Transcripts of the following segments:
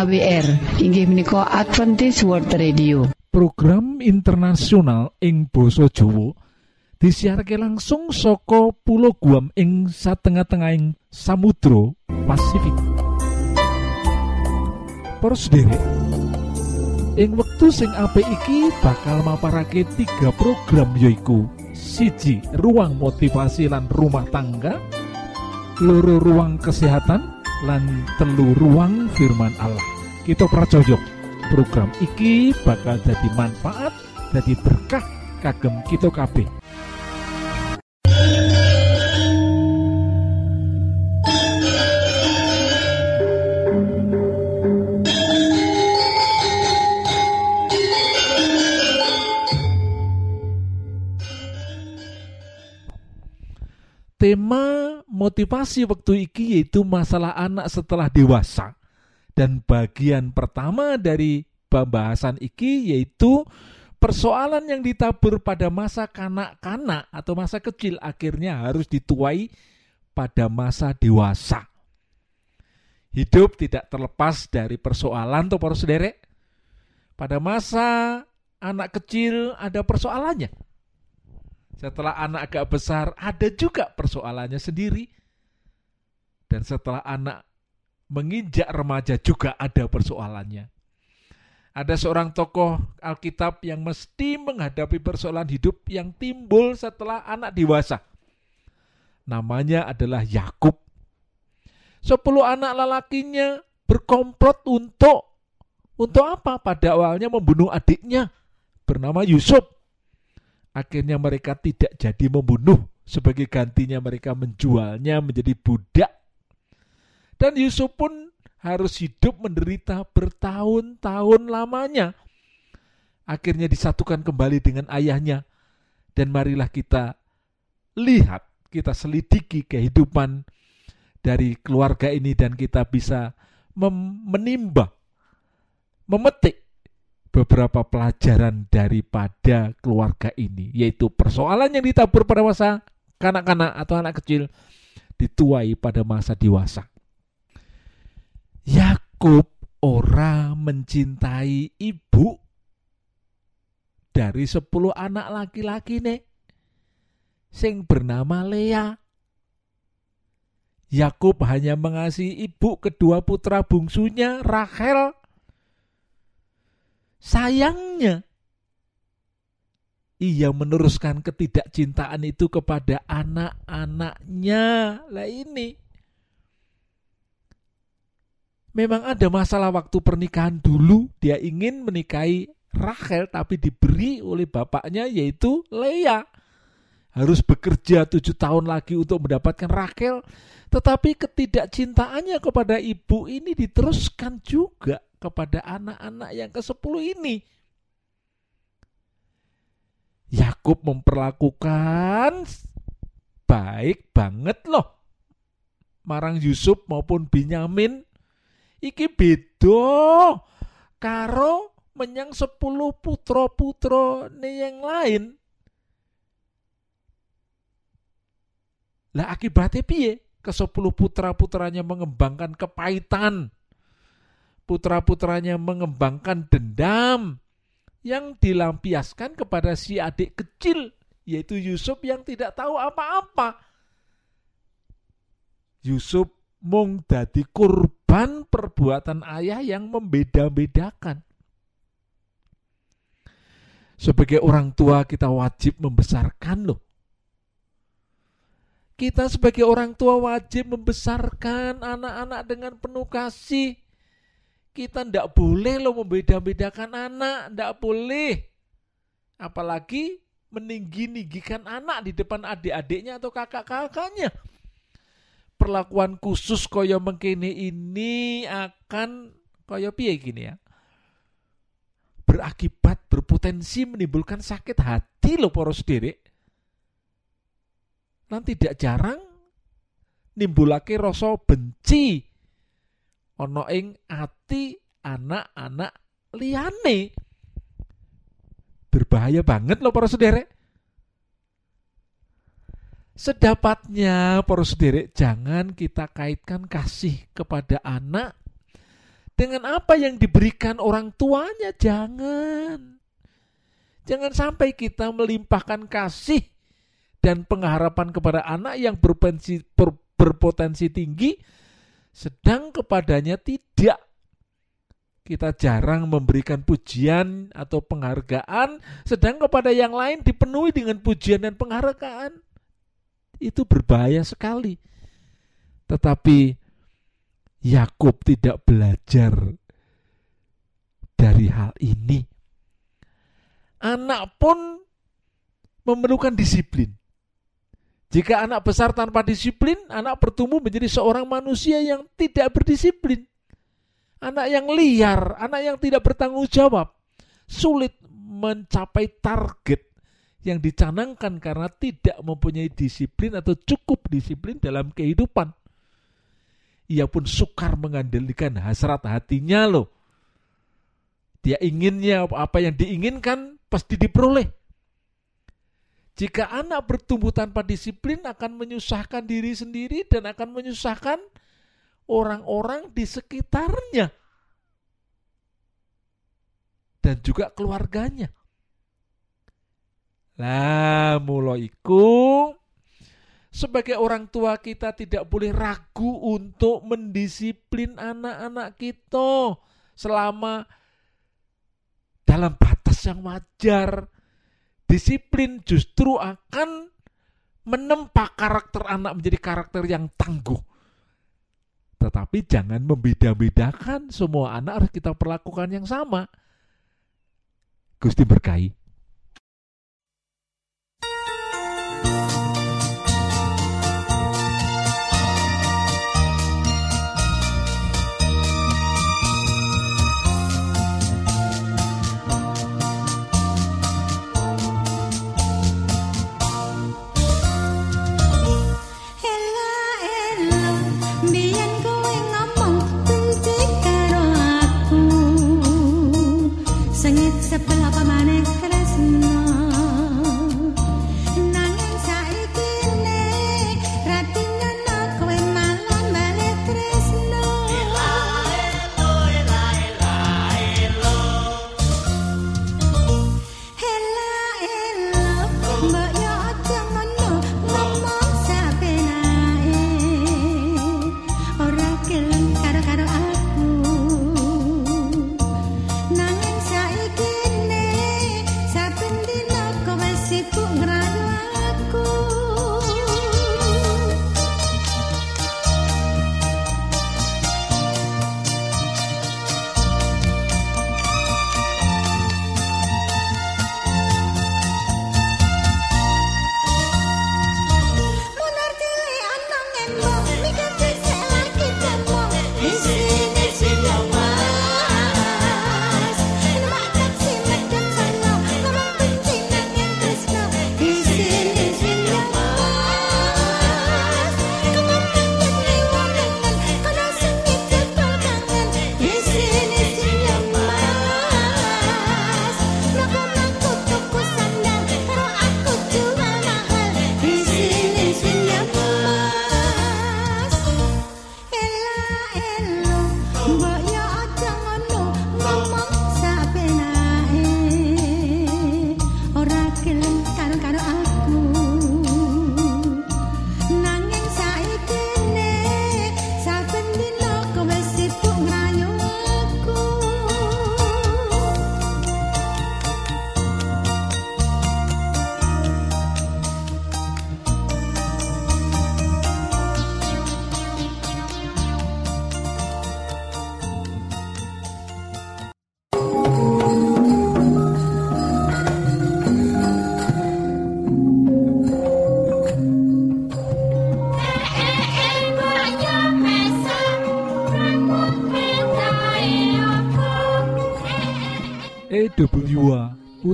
AWR inggih menika Adventist World Radio. Program internasional ing Boso Jowo disiharke langsung soko pulau Guam ing satengah-tengahing Samudro Pasifik. Sederek ing wektu sing apik iki bakal maparake tiga program yoiku siji ruang motivasi lan rumah tangga loro ruang kesehatan lan telu ruang firman Allah. Kita pracojok program iki bakal jadi manfaat jadi berkah kagem kita kabeh. Tema motivasi waktu iki yaitu masalah anak setelah dewasa. Dan bagian pertama dari pembahasan iki yaitu persoalan yang ditabur pada masa kanak-kanak atau masa kecil akhirnya harus dituai pada masa dewasa. Hidup tidak terlepas dari persoalan atau para sederek. Pada masa anak kecil ada persoalannya setelah anak agak besar, ada juga persoalannya sendiri. Dan setelah anak menginjak remaja juga ada persoalannya. Ada seorang tokoh Alkitab yang mesti menghadapi persoalan hidup yang timbul setelah anak dewasa. Namanya adalah Yakub. Sepuluh anak lelakinya berkomplot untuk untuk apa? Pada awalnya membunuh adiknya bernama Yusuf. Akhirnya mereka tidak jadi membunuh, sebagai gantinya mereka menjualnya menjadi budak. Dan Yusuf pun harus hidup menderita bertahun-tahun lamanya. Akhirnya disatukan kembali dengan ayahnya. Dan marilah kita lihat, kita selidiki kehidupan dari keluarga ini dan kita bisa menimba, memetik beberapa pelajaran daripada keluarga ini, yaitu persoalan yang ditabur pada masa kanak-kanak atau anak kecil dituai pada masa dewasa. Yakub ora mencintai ibu dari sepuluh anak laki-laki nih sing bernama Lea. Yakub hanya mengasihi ibu kedua putra bungsunya Rachel Sayangnya, ia meneruskan ketidakcintaan itu kepada anak-anaknya. Lah ini. Memang ada masalah waktu pernikahan dulu, dia ingin menikahi Rachel tapi diberi oleh bapaknya yaitu Leah. Harus bekerja tujuh tahun lagi untuk mendapatkan Rachel. Tetapi ketidakcintaannya kepada ibu ini diteruskan juga kepada anak-anak yang ke-10 ini. Yakub memperlakukan baik banget loh. Marang Yusuf maupun Binyamin iki beda karo menyang sepuluh putra-putra yang lain. Lah akibatnya piye? Ke sepuluh putra-putranya mengembangkan kepahitan putra-putranya mengembangkan dendam yang dilampiaskan kepada si adik kecil, yaitu Yusuf yang tidak tahu apa-apa. Yusuf mung dadi kurban perbuatan ayah yang membeda-bedakan. Sebagai orang tua kita wajib membesarkan loh. Kita sebagai orang tua wajib membesarkan anak-anak dengan penuh kasih kita ndak boleh lo membeda-bedakan anak, ndak boleh. Apalagi meninggi-ninggikan anak di depan adik-adiknya atau kakak-kakaknya. Perlakuan khusus koyo mengkini ini akan koyo piye gini ya. Berakibat berpotensi menimbulkan sakit hati lo poros diri. Dan tidak jarang nimbulake rasa benci ana ing ati anak-anak liyane. Berbahaya banget loh para sederek. Sedapatnya para sederek jangan kita kaitkan kasih kepada anak dengan apa yang diberikan orang tuanya. Jangan. Jangan sampai kita melimpahkan kasih dan pengharapan kepada anak yang berpotensi, ber, berpotensi tinggi, sedang kepadanya tidak. Kita jarang memberikan pujian atau penghargaan, sedang kepada yang lain dipenuhi dengan pujian dan penghargaan. Itu berbahaya sekali. Tetapi Yakub tidak belajar dari hal ini. Anak pun memerlukan disiplin. Jika anak besar tanpa disiplin, anak bertumbuh menjadi seorang manusia yang tidak berdisiplin. Anak yang liar, anak yang tidak bertanggung jawab, sulit mencapai target yang dicanangkan karena tidak mempunyai disiplin atau cukup disiplin dalam kehidupan. Ia pun sukar mengandalkan hasrat hatinya loh. Dia inginnya apa yang diinginkan pasti diperoleh. Jika anak bertumbuh tanpa disiplin akan menyusahkan diri sendiri dan akan menyusahkan orang-orang di sekitarnya dan juga keluarganya. Lah, mulai iku sebagai orang tua kita tidak boleh ragu untuk mendisiplin anak-anak kita selama dalam batas yang wajar Disiplin justru akan menempa karakter anak menjadi karakter yang tangguh. Tetapi jangan membeda-bedakan semua anak harus kita perlakukan yang sama. Gusti berkahi.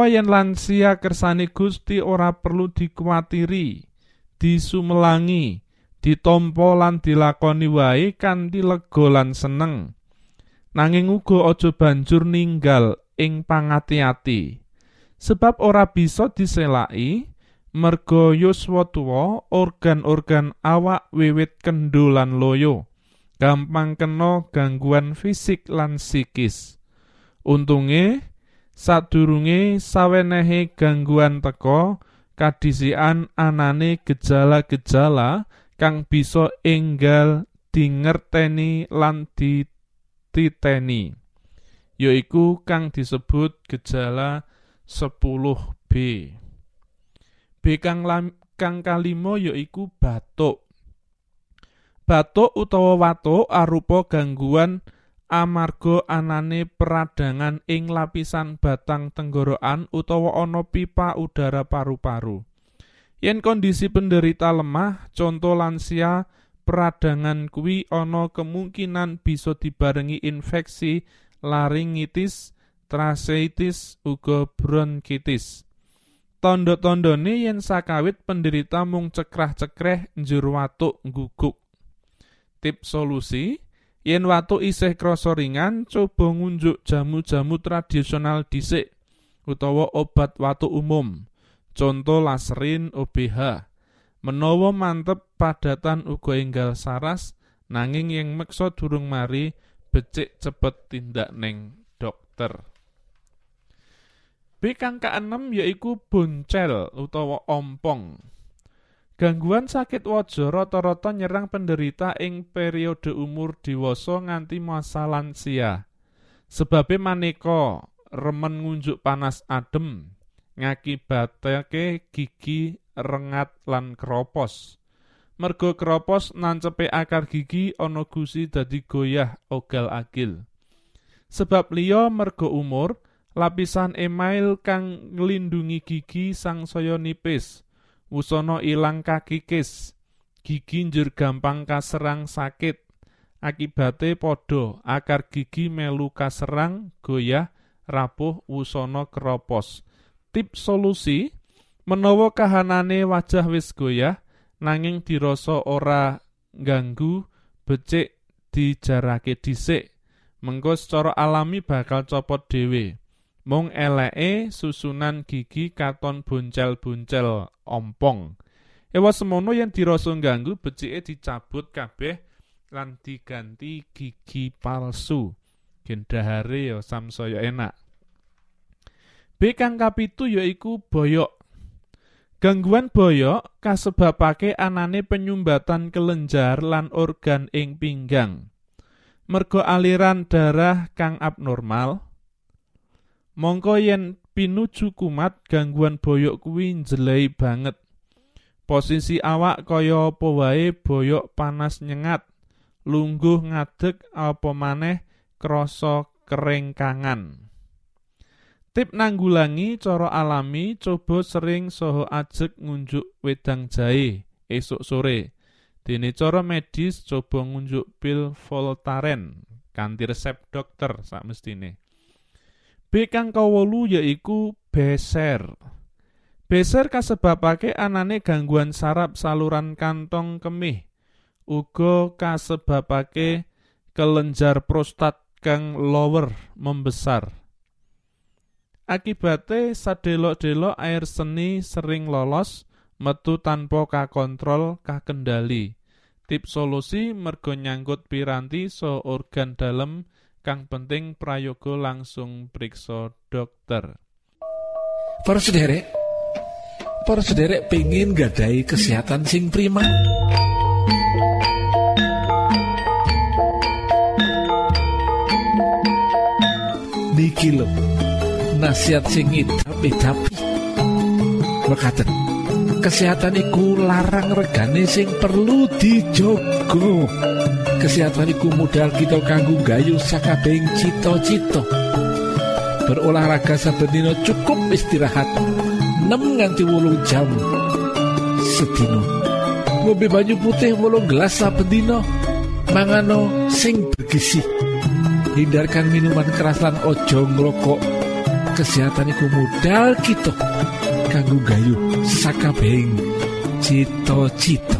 Mula yen lansia kersane Gusti ora perlu dikuatiri, disumelangi, ditampa lan dilakoni wae kanthi lega lan seneng. Nanging uga aja banjur ninggal ing pangati-ati. Sebab ora bisa diselaki merga yuswa tuwa organ-organ awak wiwit kendho lan loyo. Gampang kena gangguan fisik lan psikis. Untunge sadurunge sawenehe gangguan teka kadhisikan anane gejala-gejala kang bisa enggal dingerteni lan dititeni yaiku kang disebut gejala 10B B. Kang, lam, kang kalimo yaiku batuk. Batuk utawa watuk arupa gangguan amarga anane peradangan ing lapisan batang tenggorokan utawa ana pipa udara paru-paru. Yen kondisi penderita lemah, contoh lansia, peradangan kuwi ana kemungkinan bisa dibarengi infeksi laringitis, tracheitis, uga bronkitis. Tondo-tondone yen sakawit penderita mung cekrah-cekreh njur watuk guguk. Tip solusi, Yen watu isih krasa ringan, coba ngunjuk jamu-jamu tradisional dhisik utawa obat watu umum. Conto laserin OBH. Menawa mantep padatan uga enggal saras, nanging yang meksa durung mari becik cepet tindak neng dokter. B kang keenem yaiku boncel utawa ompong. Gangguan sakit wajah rata-rata nyerang penderita ing periode umur dewasa nganti masa lansia. Sebabe maneka remen ngunjuk panas adem, ngakibatake gigi rengat lan kropos. Mergo kropos nancepe akar gigi ana gusi dadi goyah ogal-agil. Sebab liya mergo umur, lapisan email kang nglindungi gigi sangsaya nipis wusana ilang kakikis, gigi njur gampang kaserang sakit. Akibate padha akar gigi melu kaserang, goyah, rapuh, wusana keropos. Tip solusi, menawa kahanane wajah wis goyah, nanging dirasa ora ganggu, becik dijarake dhisik. Mengko secara alami bakal copot dhewe. Mung eleke susunan gigi katon boncel-boncel ompong. Ewa semono yang dirasa ganggu becike dicabut kabeh lan diganti gigi palsu. Gendahare ya samsaya enak. B kang kapitu yaiku boyok. Gangguan boyok kasebabake anane penyumbatan kelenjar lan organ ing pinggang. Mergo aliran darah kang abnormal, Mongko yen pinuju kumat gangguan boyok kuwi njelei banget. Posisi awak kaya apa wae boyok panas nyengat, lungguh ngadeg apa maneh krasa kerengkangan. Tip nanggulangi cara alami coba sering soho ajek ngunjuk wedang jahe esuk sore. Dene cara medis coba ngunjuk pil Voltaren kanthi resep dokter sak mestine. B kang kawolu yaiku beser. Beser kasebabake anane gangguan saraf saluran kantong kemih. Uga kasebabake kelenjar prostat kang lower membesar. Akibate sadelok-delok air seni sering lolos metu tanpa kakontrol kakendali. Tip solusi mergo nyangkut piranti so organ dalem kang penting prayoga langsung periksa dokter. Para sederek, para sederek pengen gadai kesehatan sing prima. Niki lho, nasihat sing tapi Mekaten, kesehatan iku larang regane sing perlu dijogo. Kesehatan iku modal kita kanggo gayu sakabehing cita-cita. Berolahraga saben dina cukup istirahat 6 nganti 8 jam sedina. Ngombe banyu putih 8 gelas saben dina. Mangano sing bergizi. Hindarkan minuman keras lan ojo ngrokok. Kesehatan iku modal kita kanggo gayu sakabehing cita-cita.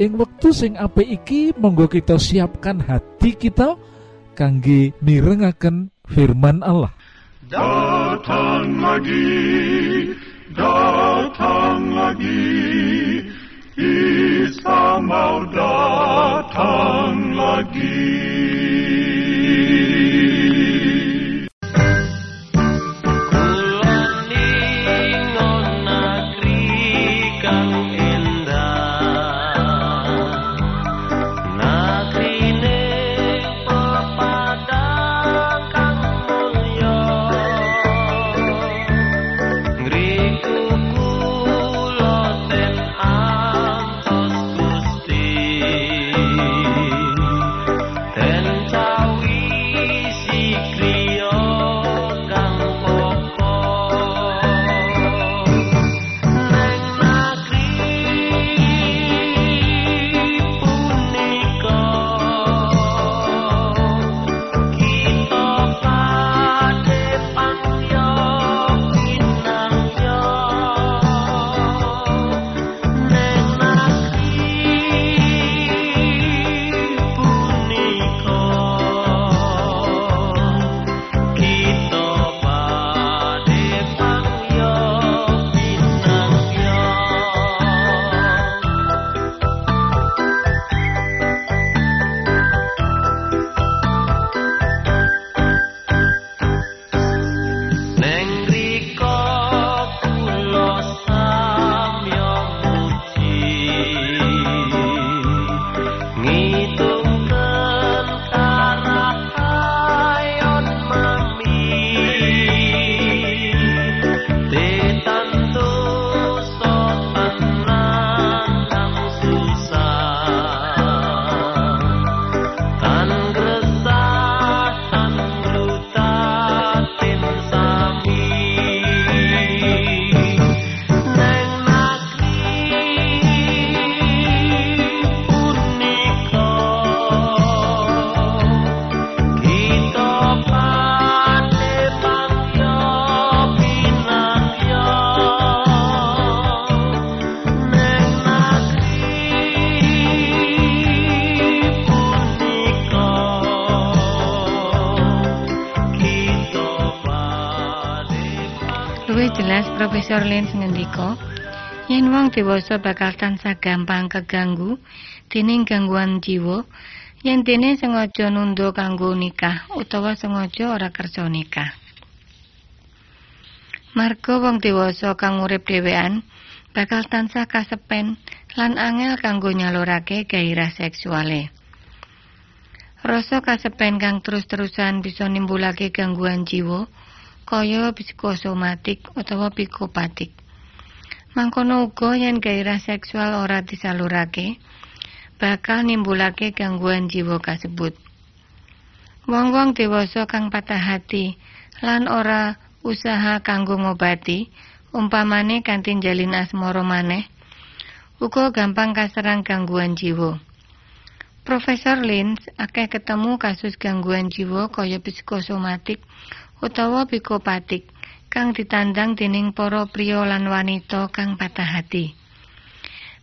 ing wektu sing apik iki monggo kita siapkan hati kita kangge mirengaken firman Allah. Datang lagi, datang lagi, Isa mau datang lagi. Profesor Lins ngendika yen wong dewasa bakal tansah gampang keganggu dening gangguan jiwa yen dene sengaja nunda kanggo nikah utawa sengaja ora kersa nikah. Marga wong dewasa kang urip dhewean bakal tansah kasepen lan angel kanggo nyalurake gairah seksuale. Rasa kasepen kang terus-terusan bisa nimbulake gangguan jiwa kaya psikosomatik utawa psikopatik. Mangkono uga yen gairah seksual ora disalurake, bakal nimbulake gangguan jiwa kasebut. Wong-wong dewasa kang patah hati lan ora usaha kanggo ngobati, umpamane kanthi jalin asmara maneh, uga gampang kaserang gangguan jiwa. Profesor Lins akeh ketemu kasus gangguan jiwa kaya psikosomatik utawa psikopatik kang ditandang dening para priya lan wanita kang patah hati.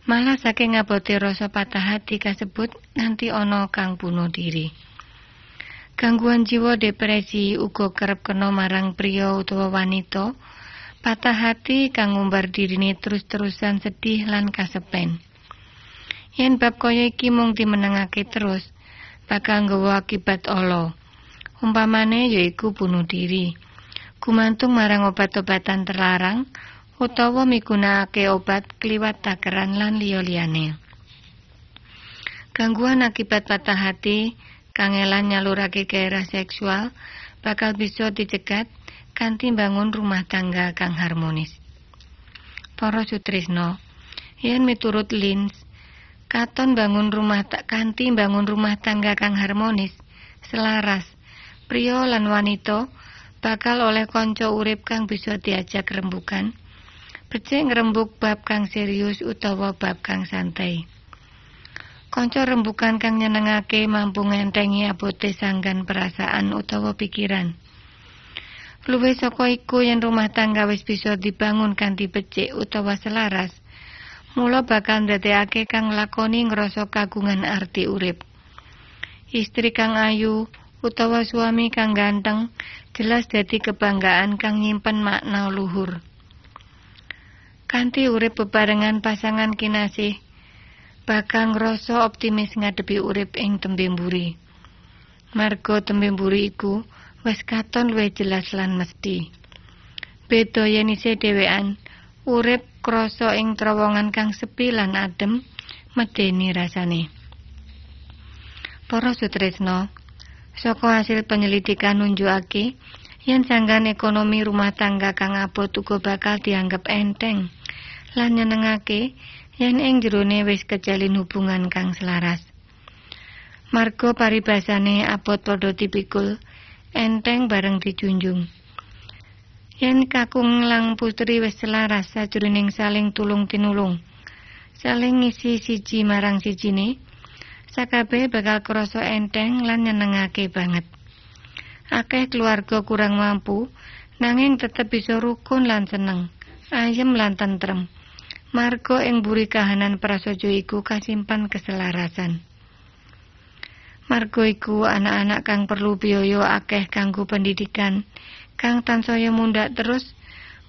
Malah saking ngabote rasa patah hati kasebut nganti ana kang bunuh diri. Gangguan jiwa depresi uga kerep kena marang priya utawa wanita patah hati kang ngumbar dirine terus-terusan sedih lan kasepen. Yen bab kaya iki mung terus, bakal nggawa akibat ala. Umpamane yaiku bunuh diri. Gumantung marang obat-obatan terlarang utawa migunakake obat kliwat takeran lan liya-liyane. Gangguan akibat patah hati kangelan nyalurake gairah seksual bakal bisa dicegat kanthi bangun rumah tangga kang harmonis. Para sutrisno, yen miturut Lins, katon bangun rumah tak kanthi bangun rumah tangga kang harmonis, selaras, pria lan wanita bakal oleh kanca urip kang bisa diajak rembukan, becik ngrembug bab kang serius utawa bab kang santai. Kanca rembukan kang nyenengake mampu ngentengi abote sanggan perasaan utawa pikiran. Luwih saka iku yen rumah tangga wis bisa dibangun kanthi becik utawa selaras, mula bakal ndadekake kang lakoni ngrasa kagungan arti urip. Istri kang ayu utawa suami kang ganteng jelas dadi kebanggaan kang nyimpen makna luhur. Kanthi urip bebarengan pasangan kinasih, bakal ngrasa optimis ngadepi urip ing tembe mburi. Marga tembe mburi iku wis katon luwih jelas lan mesti. Beda yen isih dhewean, urip krasa ing terowongan kang sepi lan adem, medeni rasane. Para sutresno, saka hasil penyelidikan nunjukake yen sanggan ekonomi rumah tangga kang abot uga bakal dianggap enteng lan nyenengake yen ing jerone wis kejalin hubungan kang selaras. Marga paribasane abot padha tipikul, enteng bareng dijunjung. Yen kakung lang putri wis selaras sajroning saling tulung tinulung, saling ngisi siji marang sijine, sakabeh bakal krasa enteng lan nyenengake banget. Akeh keluarga kurang mampu, nanging tetep bisa rukun lan seneng, ayem lan tentrem. Marga ing buri kahanan prasaja iku kasimpan keselarasan. Marga iku anak-anak kang perlu biaya akeh kanggo pendidikan, kang tansaya mundhak terus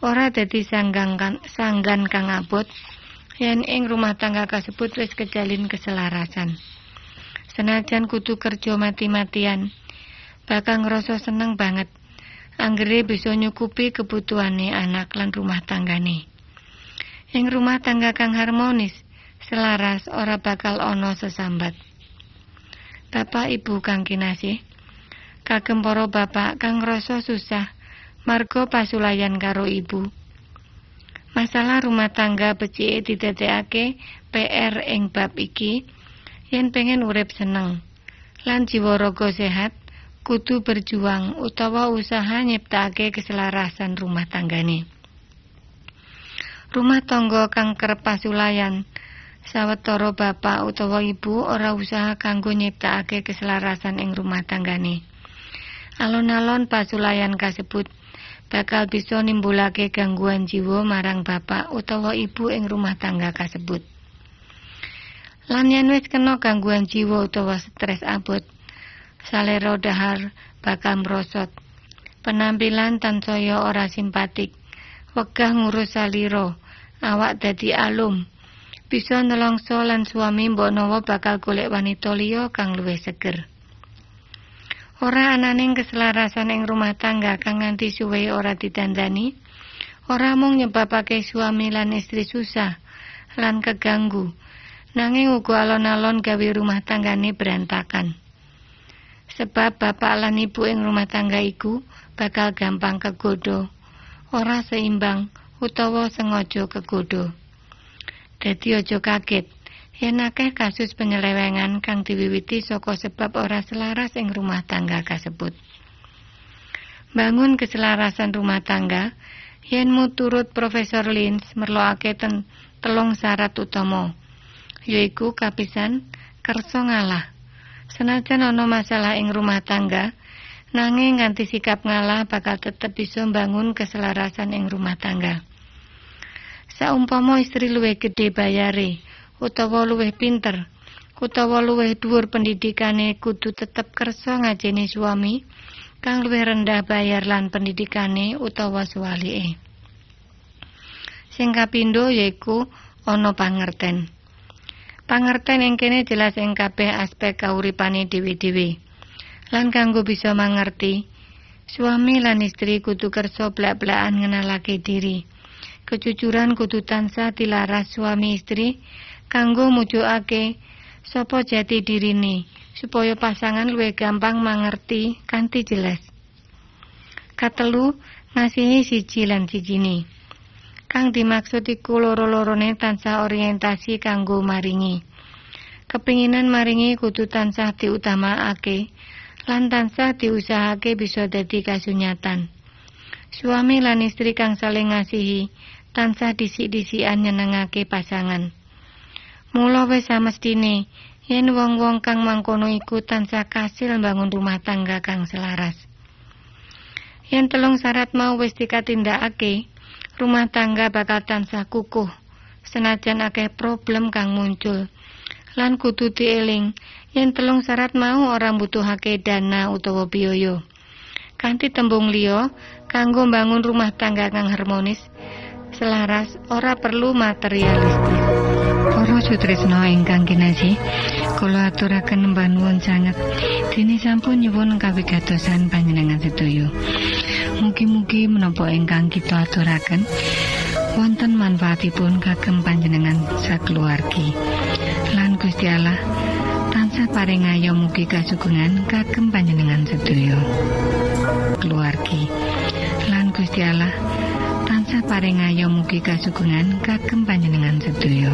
ora dadi sanggan kan, sanggan kang abot yen ing rumah tangga kasebut wis kejalin keselarasan. Senajan kudu kerja mati-matian, bakal ngerasa seneng banget. Anggere bisa nyukupi kebutuhane anak lan rumah tanggane. Ing rumah tangga kang harmonis, selaras ora bakal ana sesambat. Bapak Ibu kang kinasih, kagem para bapak kang ngrasa susah marga pasulayan karo ibu. Masalah rumah tangga becike didadekake PR ing bab iki yen pengen urip seneng lan jiwa raga sehat kudu berjuang utawa usaha nyiptake keselarasan rumah tanggane. Rumah tangga kang kerep pasulayan sawetara bapak utawa ibu ora usaha kanggo nyiptakake keselarasan ing rumah tanggane. Alon-alon pasulayan kasebut bakal bisa nimbulake gangguan jiwa marang bapak utawa ibu ing rumah tangga kasebut. Lan yen wis kena gangguan jiwa utawa stres abot, salera dahar bakal merosot. Penampilan tansaya ora simpatik, wegah ngurus salira, awak dadi alum. Bisa nelongso lan suami mbok nawa bakal golek wanita liya kang luwih seger. Ora ananing keselarasan ing rumah tangga kang nganti suwe ora ditandani, ora mung nyebabake suami lan istri susah lan keganggu, nanging uga alon-alon gawe rumah tanggane berantakan. Sebab bapak lan ibu ing rumah tangga iku bakal gampang kegodo, ora seimbang utawa sengaja kegodo. Dadi aja kaget yen akeh kasus penyelewengan kang diwiwiti saka sebab ora selaras ing rumah tangga kasebut. Bangun keselarasan rumah tangga yen turut Profesor Lins merloake ten telung syarat utama yaiku kapisan kersa ngalah. Senajan ana masalah ing rumah tangga, nanging nganti sikap ngalah bakal tetep bisa mbangun keselarasan ing rumah tangga. Saumpama istri luwih gedhe bayare utawa luwih pinter utawa luwih dhuwur pendidikane kudu tetep kersa ngajeni suami kang luwih rendah bayar lan pendidikane utawa suwalike. Sing kapindho yaiku ana pangerten. Pangerten ing kene jelas ing kabeh aspek kauripane dhewe-dhewe. Lan kanggo bisa mangerti, suami lan istri kudu kersa blak-blakan ngenalake diri. Kejujuran kudu tansah dilaras suami istri kanggo mujukake sapa jati dirine supaya pasangan luwih gampang mangerti kanthi jelas. Katelu ngasihi siji lan sijine. Kang dimaksud iku loro-lorone tansah orientasi kanggo maringi. Kepinginan maringi kudu tansah diutamakake lan tansah diusahake bisa dadi kasunyatan. Suami lan istri kang saling ngasihi tansah disik-disikan nyenengake pasangan. Mula wis samestine yen wong-wong kang mangkono iku tansah kasil bangun rumah tangga kang selaras. Yen telung syarat mau wis dikatindakake, rumah tangga bakal tansah kukuh. Senajan akeh problem kang muncul. Lan kudu dieling. Yen telung syarat mau orang butuhake dana utawa biaya. Kanthi tembung liya kanggo mbangun rumah tangga kang harmonis selaras ora perlu materialistis. Para sutresna ingkang kinasih, kula aturaken panuwun sanget. Dene sampun nyuwun kawigatosan panjenengan sedaya. Mugi-mugi menapa ingkang kita aturaken wonten manfaatipun kagem panjenengan sakeluargi. Lan Gusti Allah tansah paring ayo mugi kasugengan kagem panjenengan sedaya. Keluargi. Lan Gusti Allah tansah paring ayo mugi kasugengan kagem panjenengan sedaya.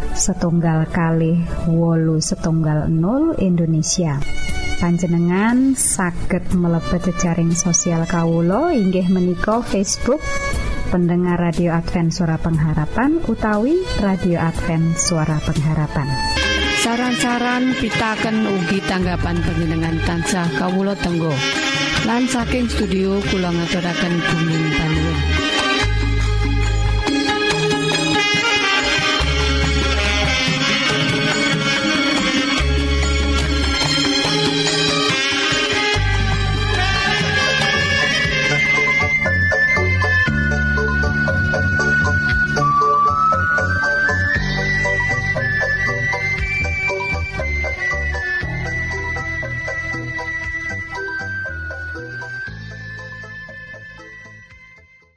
setunggal kali wolu setunggal 0 Indonesia. Panjenengan saged mlebet jejaring sosial Kawulo inggih menika Facebook pendengar radio Advent suara pengharapan utawi radio Advent suara pengharapan. Saran-saran pitaken ugi tanggapan panjenengan tansah kawulo tenggo. Lan saking studio kula ngaturaken bumi panuwun